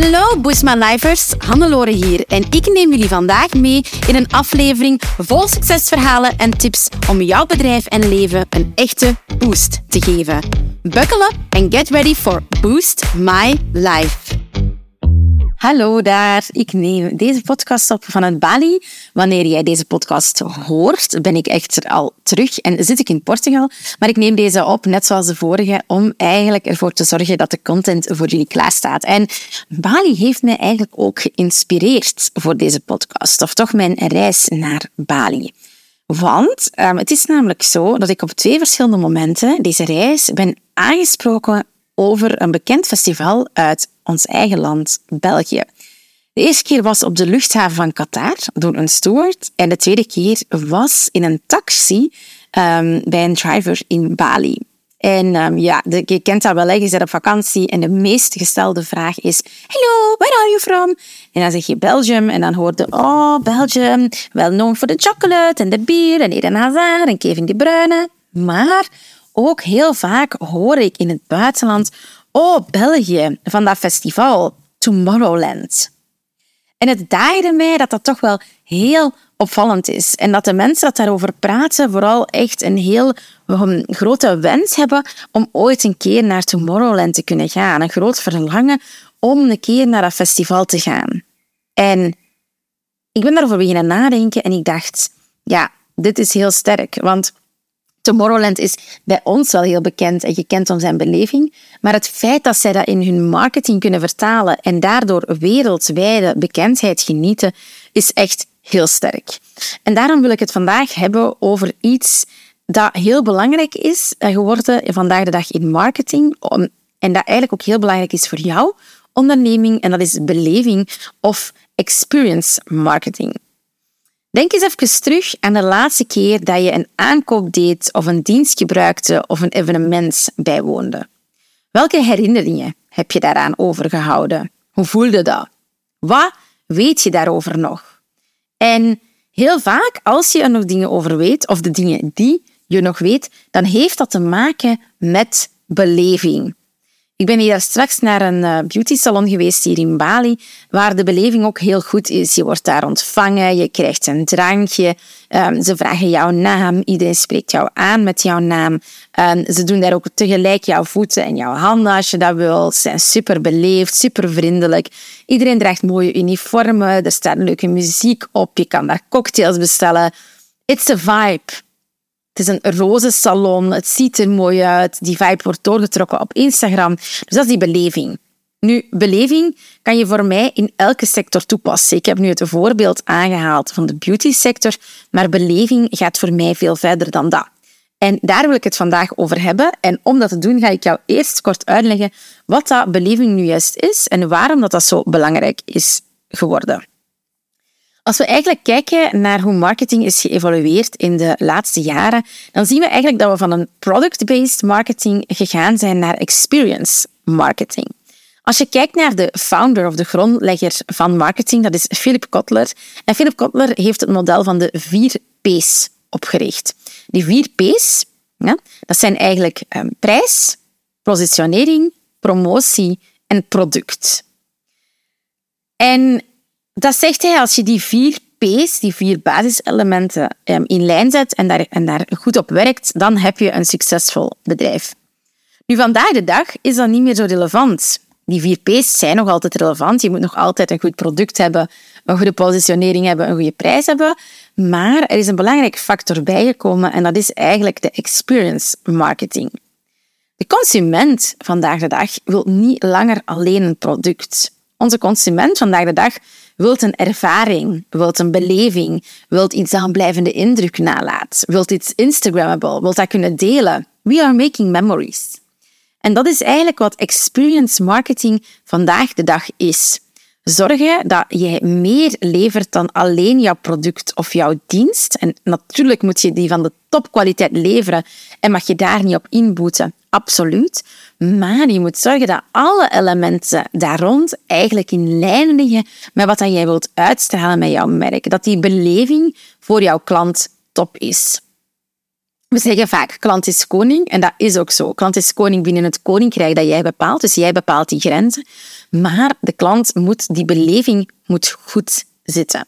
Hallo Boosma Lifers, Hannelore hier en ik neem jullie vandaag mee in een aflevering vol succesverhalen en tips om jouw bedrijf en leven een echte boost te geven. Buckle up and get ready for Boost My Life. Hallo daar, ik neem deze podcast op vanuit Bali. Wanneer jij deze podcast hoort, ben ik echter al terug en zit ik in Portugal. Maar ik neem deze op, net zoals de vorige, om eigenlijk ervoor te zorgen dat de content voor jullie klaar staat. En Bali heeft mij eigenlijk ook geïnspireerd voor deze podcast, of toch mijn reis naar Bali. Want um, het is namelijk zo dat ik op twee verschillende momenten deze reis ben aangesproken over een bekend festival uit ons eigen land, België. De eerste keer was op de luchthaven van Qatar door een steward en de tweede keer was in een taxi um, bij een driver in Bali. En um, ja, de, je kent dat wel, hè? je op vakantie en de meest gestelde vraag is Hello, where are you from? En dan zeg je Belgium en dan hoorde Oh, Belgium, well known for the chocolate en de bier en Eden Hazard en Kevin De Bruyne. Maar ook heel vaak hoor ik in het buitenland Oh, België, van dat festival Tomorrowland. En het daaide mij dat dat toch wel heel opvallend is. En dat de mensen dat daarover praten vooral echt een heel um, grote wens hebben om ooit een keer naar Tomorrowland te kunnen gaan. Een groot verlangen om een keer naar dat festival te gaan. En ik ben daarover beginnen nadenken en ik dacht, ja, dit is heel sterk. Want Tomorrowland is bij ons wel heel bekend en gekend om zijn beleving. Maar het feit dat zij dat in hun marketing kunnen vertalen en daardoor wereldwijde bekendheid genieten, is echt heel sterk. En daarom wil ik het vandaag hebben over iets dat heel belangrijk is geworden vandaag de dag in marketing. En dat eigenlijk ook heel belangrijk is voor jouw onderneming. En dat is beleving of experience marketing. Denk eens even terug aan de laatste keer dat je een aankoop deed of een dienst gebruikte of een evenement bijwoonde. Welke herinneringen heb je daaraan overgehouden? Hoe voelde dat? Wat weet je daarover nog? En heel vaak, als je er nog dingen over weet, of de dingen die je nog weet, dan heeft dat te maken met beleving. Ik ben hier straks naar een uh, beauty salon geweest hier in Bali, waar de beleving ook heel goed is. Je wordt daar ontvangen, je krijgt een drankje, um, ze vragen jouw naam, iedereen spreekt jou aan met jouw naam. Um, ze doen daar ook tegelijk jouw voeten en jouw handen als je dat wil. Ze zijn super beleefd, super vriendelijk. Iedereen draagt mooie uniformen, er staat leuke muziek op, je kan daar cocktails bestellen. It's a vibe. Het is een roze salon, het ziet er mooi uit, die vibe wordt doorgetrokken op Instagram. Dus dat is die beleving. Nu, beleving kan je voor mij in elke sector toepassen. Ik heb nu het voorbeeld aangehaald van de beauty sector, maar beleving gaat voor mij veel verder dan dat. En daar wil ik het vandaag over hebben. En om dat te doen, ga ik jou eerst kort uitleggen wat dat beleving nu juist is en waarom dat, dat zo belangrijk is geworden. Als we eigenlijk kijken naar hoe marketing is geëvolueerd in de laatste jaren, dan zien we eigenlijk dat we van een product-based marketing gegaan zijn naar experience marketing. Als je kijkt naar de founder of de grondlegger van marketing, dat is Philip Kotler. En Philip Kotler heeft het model van de vier P's opgericht. Die vier P's, ja, dat zijn eigenlijk um, prijs, positionering, promotie en product. En dat zegt hij als je die vier P's, die vier basiselementen, ehm, in lijn zet en daar, en daar goed op werkt, dan heb je een succesvol bedrijf. Nu, vandaag de dag is dat niet meer zo relevant. Die vier P's zijn nog altijd relevant. Je moet nog altijd een goed product hebben, een goede positionering hebben, een goede prijs hebben. Maar er is een belangrijk factor bijgekomen en dat is eigenlijk de experience marketing. De consument vandaag de dag wil niet langer alleen een product. Onze consument vandaag de dag wilt een ervaring, wilt een beleving, wilt iets dat een blijvende indruk nalaat, wilt iets Instagrammable, wilt dat kunnen delen. We are making memories. En dat is eigenlijk wat experience marketing vandaag de dag is. Zorgen dat je meer levert dan alleen jouw product of jouw dienst. En natuurlijk moet je die van de topkwaliteit leveren en mag je daar niet op inboeten. Absoluut. Maar je moet zorgen dat alle elementen daar rond eigenlijk in lijn liggen met wat jij wilt uitstralen met jouw merk. Dat die beleving voor jouw klant top is. We zeggen vaak, klant is koning. En dat is ook zo. Klant is koning binnen het koninkrijk dat jij bepaalt. Dus jij bepaalt die grenzen. Maar de klant moet, die beleving moet goed zitten.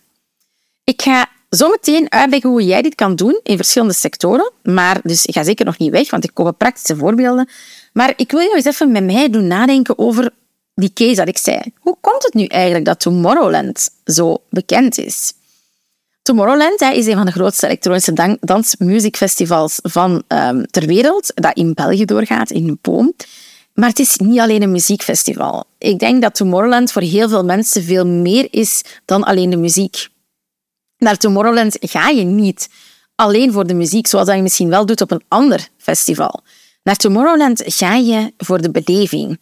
Ik ga zometeen uitleggen hoe jij dit kan doen in verschillende sectoren. Maar dus ik ga zeker nog niet weg, want ik kom praktische voorbeelden. Maar ik wil jou eens even met mij doen nadenken over die case dat ik zei. Hoe komt het nu eigenlijk dat Tomorrowland zo bekend is? Tomorrowland is een van de grootste elektronische dansmuziekfestivals van um, ter wereld, dat in België doorgaat, in Boom. Maar het is niet alleen een muziekfestival. Ik denk dat Tomorrowland voor heel veel mensen veel meer is dan alleen de muziek. Naar Tomorrowland ga je niet alleen voor de muziek, zoals dat je misschien wel doet op een ander festival. Naar Tomorrowland ga je voor de beleving.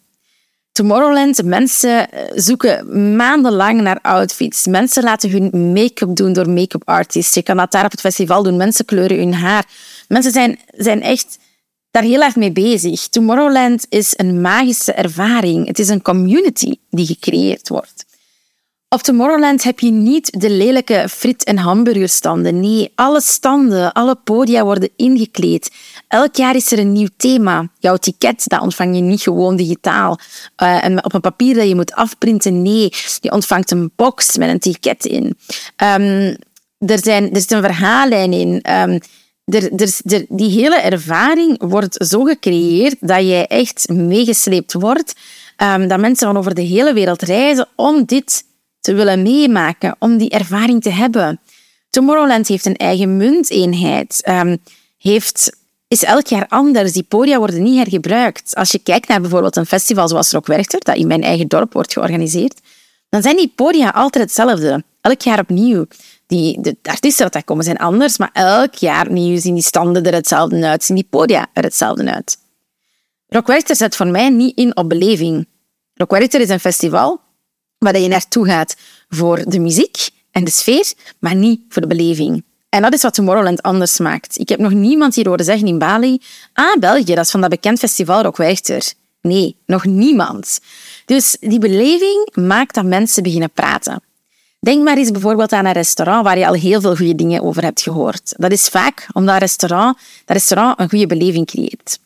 Tomorrowland, mensen eh, zoeken maandenlang naar outfits. Mensen laten hun make-up doen door make-up artists. Je kan dat daar op het festival doen. Mensen kleuren hun haar. Mensen zijn, zijn echt daar heel erg mee bezig. Tomorrowland is een magische ervaring. Het is een community die gecreëerd wordt. Op Tomorrowland heb je niet de lelijke frit- en hamburgerstanden. Nee, alle standen, alle podia worden ingekleed. Elk jaar is er een nieuw thema. Jouw ticket dat ontvang je niet gewoon digitaal uh, en op een papier dat je moet afprinten. Nee, je ontvangt een box met een ticket in. Um, er, zijn, er zit een verhaallijn in. Um, er, er, die hele ervaring wordt zo gecreëerd dat jij echt meegesleept wordt. Um, dat mensen van over de hele wereld reizen om dit te willen meemaken, om die ervaring te hebben. Tomorrowland heeft een eigen munteenheid, um, heeft, is elk jaar anders. Die podia worden niet hergebruikt. Als je kijkt naar bijvoorbeeld een festival zoals Rock Werchter, dat in mijn eigen dorp wordt georganiseerd, dan zijn die podia altijd hetzelfde. Elk jaar opnieuw. Die, de artiesten dat daar komen zijn anders, maar elk jaar opnieuw zien die standen er hetzelfde uit, zien die podia er hetzelfde uit. Rock Werchter zet voor mij niet in op beleving. Rock Werchter is een festival waar je naartoe gaat voor de muziek en de sfeer, maar niet voor de beleving. En dat is wat Tomorrowland anders maakt. Ik heb nog niemand hier horen zeggen in Bali, ah, België, dat is van dat bekend festival Rock Werchter. Nee, nog niemand. Dus die beleving maakt dat mensen beginnen praten. Denk maar eens bijvoorbeeld aan een restaurant waar je al heel veel goede dingen over hebt gehoord. Dat is vaak omdat restaurant, dat restaurant een goede beleving creëert.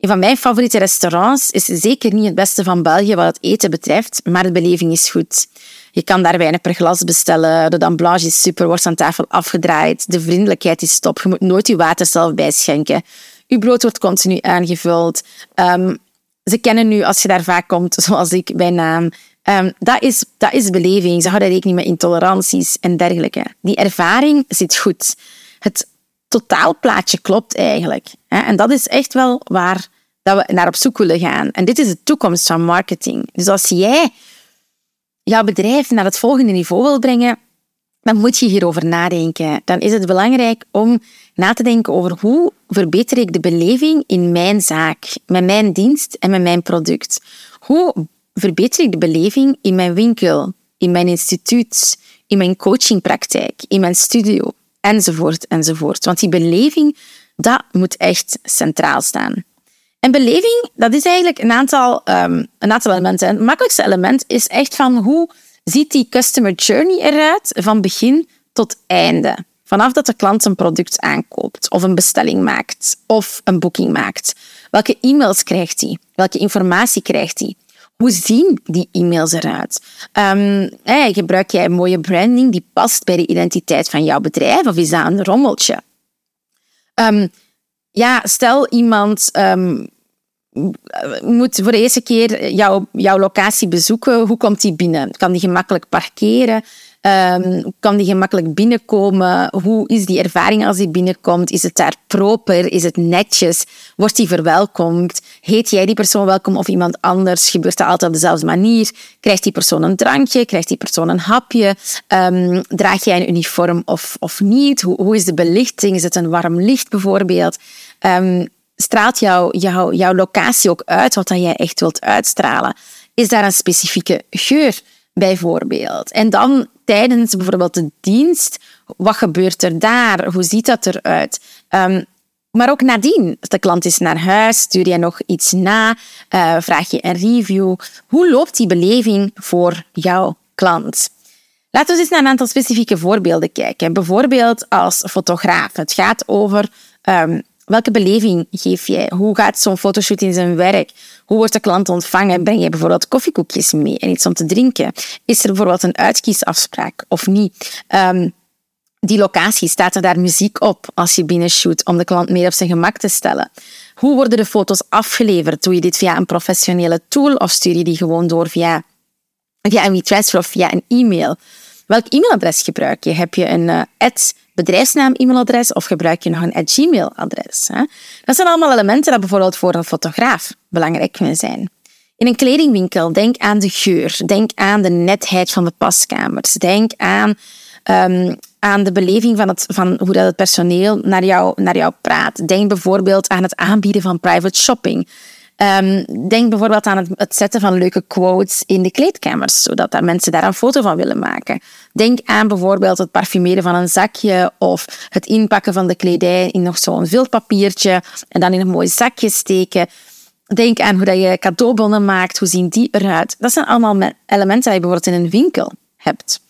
Een van mijn favoriete restaurants is zeker niet het beste van België wat het eten betreft, maar de beleving is goed. Je kan daar weinig per glas bestellen, de damblage is super, wordt aan tafel afgedraaid, de vriendelijkheid is top, je moet nooit je water zelf bijschenken. Je brood wordt continu aangevuld. Um, ze kennen nu, als je daar vaak komt, zoals ik, bij naam. Um, dat, is, dat is beleving. Ze houden rekening met intoleranties en dergelijke. Die ervaring zit goed. Het totaalplaatje klopt eigenlijk. En dat is echt wel waar dat we naar op zoek willen gaan. En dit is de toekomst van marketing. Dus als jij jouw bedrijf naar het volgende niveau wil brengen, dan moet je hierover nadenken. Dan is het belangrijk om na te denken over hoe verbeter ik de beleving in mijn zaak, met mijn dienst en met mijn product. Hoe verbeter ik de beleving in mijn winkel, in mijn instituut, in mijn coachingpraktijk, in mijn studio enzovoort, enzovoort. Want die beleving, dat moet echt centraal staan. En beleving, dat is eigenlijk een aantal, um, een aantal elementen. het makkelijkste element is echt van hoe ziet die customer journey eruit van begin tot einde. Vanaf dat de klant een product aankoopt, of een bestelling maakt, of een boeking maakt. Welke e-mails krijgt hij? Welke informatie krijgt hij? Hoe zien die e-mails eruit? Um, gebruik jij een mooie branding die past bij de identiteit van jouw bedrijf of is dat een rommeltje? Um, ja, stel iemand um, moet voor de eerste keer jouw, jouw locatie bezoeken. Hoe komt die binnen? Kan die gemakkelijk parkeren? Um, kan die gemakkelijk binnenkomen? Hoe is die ervaring als die binnenkomt? Is het daar proper? Is het netjes? Wordt die verwelkomd? Heet jij die persoon welkom of iemand anders? Gebeurt dat altijd op dezelfde manier? Krijgt die persoon een drankje? Krijgt die persoon een hapje? Um, draag jij een uniform of, of niet? Hoe, hoe is de belichting? Is het een warm licht bijvoorbeeld? Um, straalt jouw jou, jouw locatie ook uit wat jij echt wilt uitstralen? Is daar een specifieke geur bijvoorbeeld? En dan tijdens bijvoorbeeld de dienst, wat gebeurt er daar? Hoe ziet dat eruit? Um, maar ook nadien, de klant is naar huis, stuur je nog iets na, uh, vraag je een review. Hoe loopt die beleving voor jouw klant? Laten we eens naar een aantal specifieke voorbeelden kijken. Bijvoorbeeld als fotograaf. Het gaat over um, Welke beleving geef jij? Hoe gaat zo'n fotoshoot in zijn werk? Hoe wordt de klant ontvangen? Breng je bijvoorbeeld koffiekoekjes mee en iets om te drinken? Is er bijvoorbeeld een uitkiesafspraak of niet? Ehm, die locatie, staat er daar muziek op als je binnenshoot om de klant meer op zijn gemak te stellen? Hoe worden de foto's afgeleverd? Doe je dit via een professionele tool of stuur je die gewoon door via, via een WeTransfer of via een e-mail? Welk e-mailadres gebruik je? Heb je een uh, bedrijfsnaam-e-mailadres of gebruik je nog een Gmail-adres? Dat zijn allemaal elementen dat bijvoorbeeld voor een fotograaf belangrijk kunnen zijn. In een kledingwinkel, denk aan de geur, denk aan de netheid van de paskamers, denk aan um, aan de beleving van, het, van hoe dat het personeel naar jou, naar jou praat. Denk bijvoorbeeld aan het aanbieden van private shopping. Um, denk bijvoorbeeld aan het, het, zetten van leuke quotes in de kleedkamers, zodat daar mensen daar een foto van willen maken. Denk aan bijvoorbeeld het parfumeren van een zakje of het inpakken van de kledij in nog zo'n viltpapiertje en dan in een mooi zakje steken. Denk aan hoe dat je cadeaubonnen maakt, hoe zien die eruit. Dat zijn allemaal elementen die je bijvoorbeeld in een winkel hebt.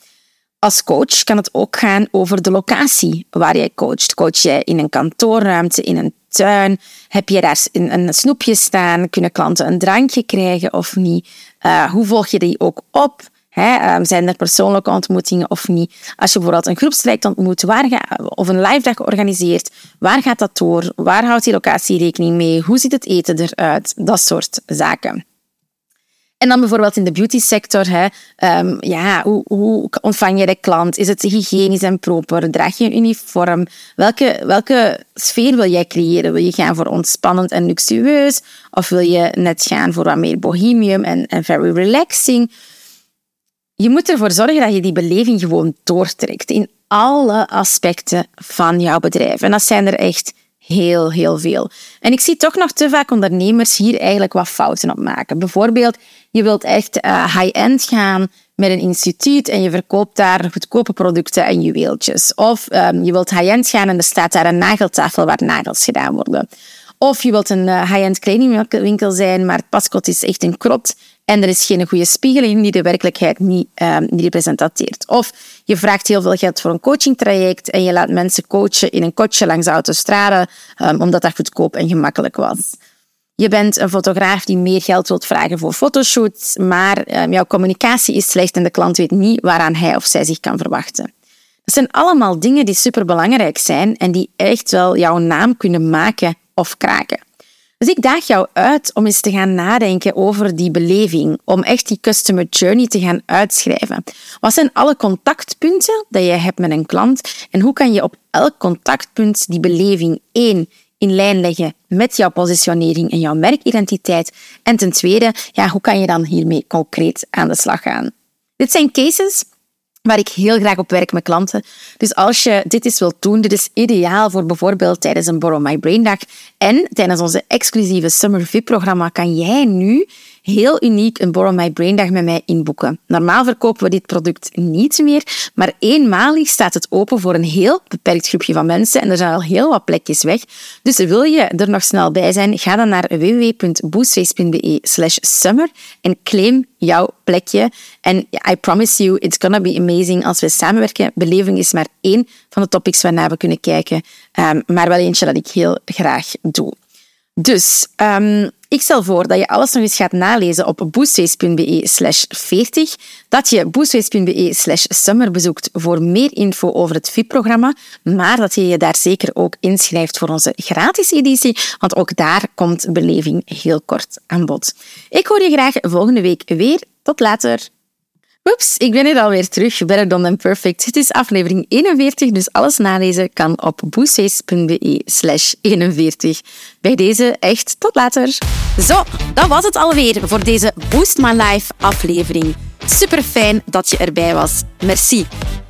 Als coach kan het ook gaan over de locatie waar jij coacht. Coach jij in een kantoorruimte, in een tuin? Heb je daar een snoepje staan? Kunnen klanten een drankje krijgen of niet? Uh, hoe volg je die ook op? Ehm, zijn er persoonlijke ontmoetingen of niet? Als je bijvoorbeeld een groepstraject ontmoet waar of een live dag organiseert, waar gaat dat door? Waar houdt die locatie rekening mee? Hoe ziet het eten eruit? Dat soort zaken. En dan bijvoorbeeld in de beauty sector, hè, um, ja, hoe, hoe, ontvang je de klant? Is het hygiënisch en proper? Draag je een uniform? Welke, welke sfeer wil jij creëren? Wil je gaan voor ontspannend en luxueus? Of wil je net gaan voor wat meer bohemium en, en very relaxing? Je moet ervoor zorgen dat je die beleving gewoon doortrekt in alle aspecten van jouw bedrijf. En dat zijn er echt heel, heel veel. En ik zie toch nog te vaak ondernemers hier eigenlijk wat fouten op maken. Bijvoorbeeld, je wilt echt uh, high-end gaan met een instituut en je verkoopt daar goedkope producten en juweeltjes. Of um, je wilt high-end gaan en er staat daar een nageltafel waar nagels gedaan worden. Of je wilt een uh, high-end kledingwinkel zijn, maar het paskot is echt een krot en er is geen goede spiegeling die de werkelijkheid niet, um, niet representeert. Of je vraagt heel veel geld voor een coachingtraject en je laat mensen coachen in een kotje langs de autostrade, um, omdat dat goedkoop en gemakkelijk was. Je bent een fotograaf die meer geld wilt vragen voor fotoshoots, maar um, jouw communicatie is slecht en de klant weet niet waaraan hij of zij zich kan verwachten. Dat zijn allemaal dingen die superbelangrijk zijn en die echt wel jouw naam kunnen maken of kraken. Dus ik daag jou uit om eens te gaan nadenken over die beleving, om echt die customer journey te gaan uitschrijven. Wat zijn alle contactpunten dat je hebt met een klant en hoe kan je op elk contactpunt die beleving één in lijn leggen met jouw positionering en jouw merkidentiteit? En ten tweede, ja, hoe kan je dan hiermee concreet aan de slag gaan? Dit zijn cases waar ik heel graag op werk met klanten. Dus als je dit eens wilt doen, dit is ideaal voor bijvoorbeeld tijdens een Borrow My Brain dag en tijdens onze exclusieve Summer VIP-programma kan jij nu heel uniek een Borrow My Brain dag met mij inboeken. Normaal verkopen we dit product niet meer, maar eenmalig staat het open voor een heel beperkt groepje van mensen en er zijn al heel wat plekjes weg. Dus wil je er nog snel bij zijn, ga dan naar www.boostface.be slash summer en claim jouw plekje. En I promise you, it's gonna be amazing als we samenwerken. Beleving is maar één van de topics waarnaar we kunnen kijken, um, maar wel eentje dat ik heel graag doe. Dus um, ik stel voor dat je alles nog eens gaat nalezen op boostface.be slash 40, dat je boostface.be slash summer bezoekt voor meer info over het VIP-programma, maar dat je je daar zeker ook inschrijft voor onze gratis editie, want ook daar komt beleving heel kort aan bod. Ik hoor je graag volgende week weer. Tot later! Oeps, ik ben hier alweer terug. Better Done Than Perfect. Het is aflevering 41, dus alles nalezen kan op boostface.be slash 41. Bij deze echt tot later. Zo, dat was het alweer voor deze Boost My Life aflevering. Super fijn dat je erbij was. Merci.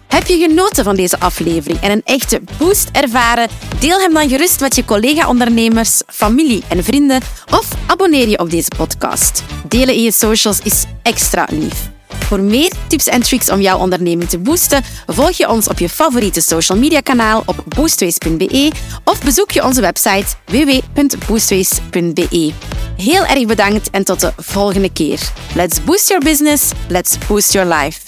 Heb je genoten van deze aflevering en een echte boost ervaren? Deel hem dan gerust met je collega-ondernemers, familie en vrienden of abonneer je op deze podcast. Delen in je socials is extra lief. Voor meer tips en tricks om jouw onderneming te boosten, volg je ons op je favoriete social media kanaal op boostways.be of bezoek je onze website www.boostways.be. Heel erg bedankt en tot de volgende keer. Let's boost your business, let's boost your life.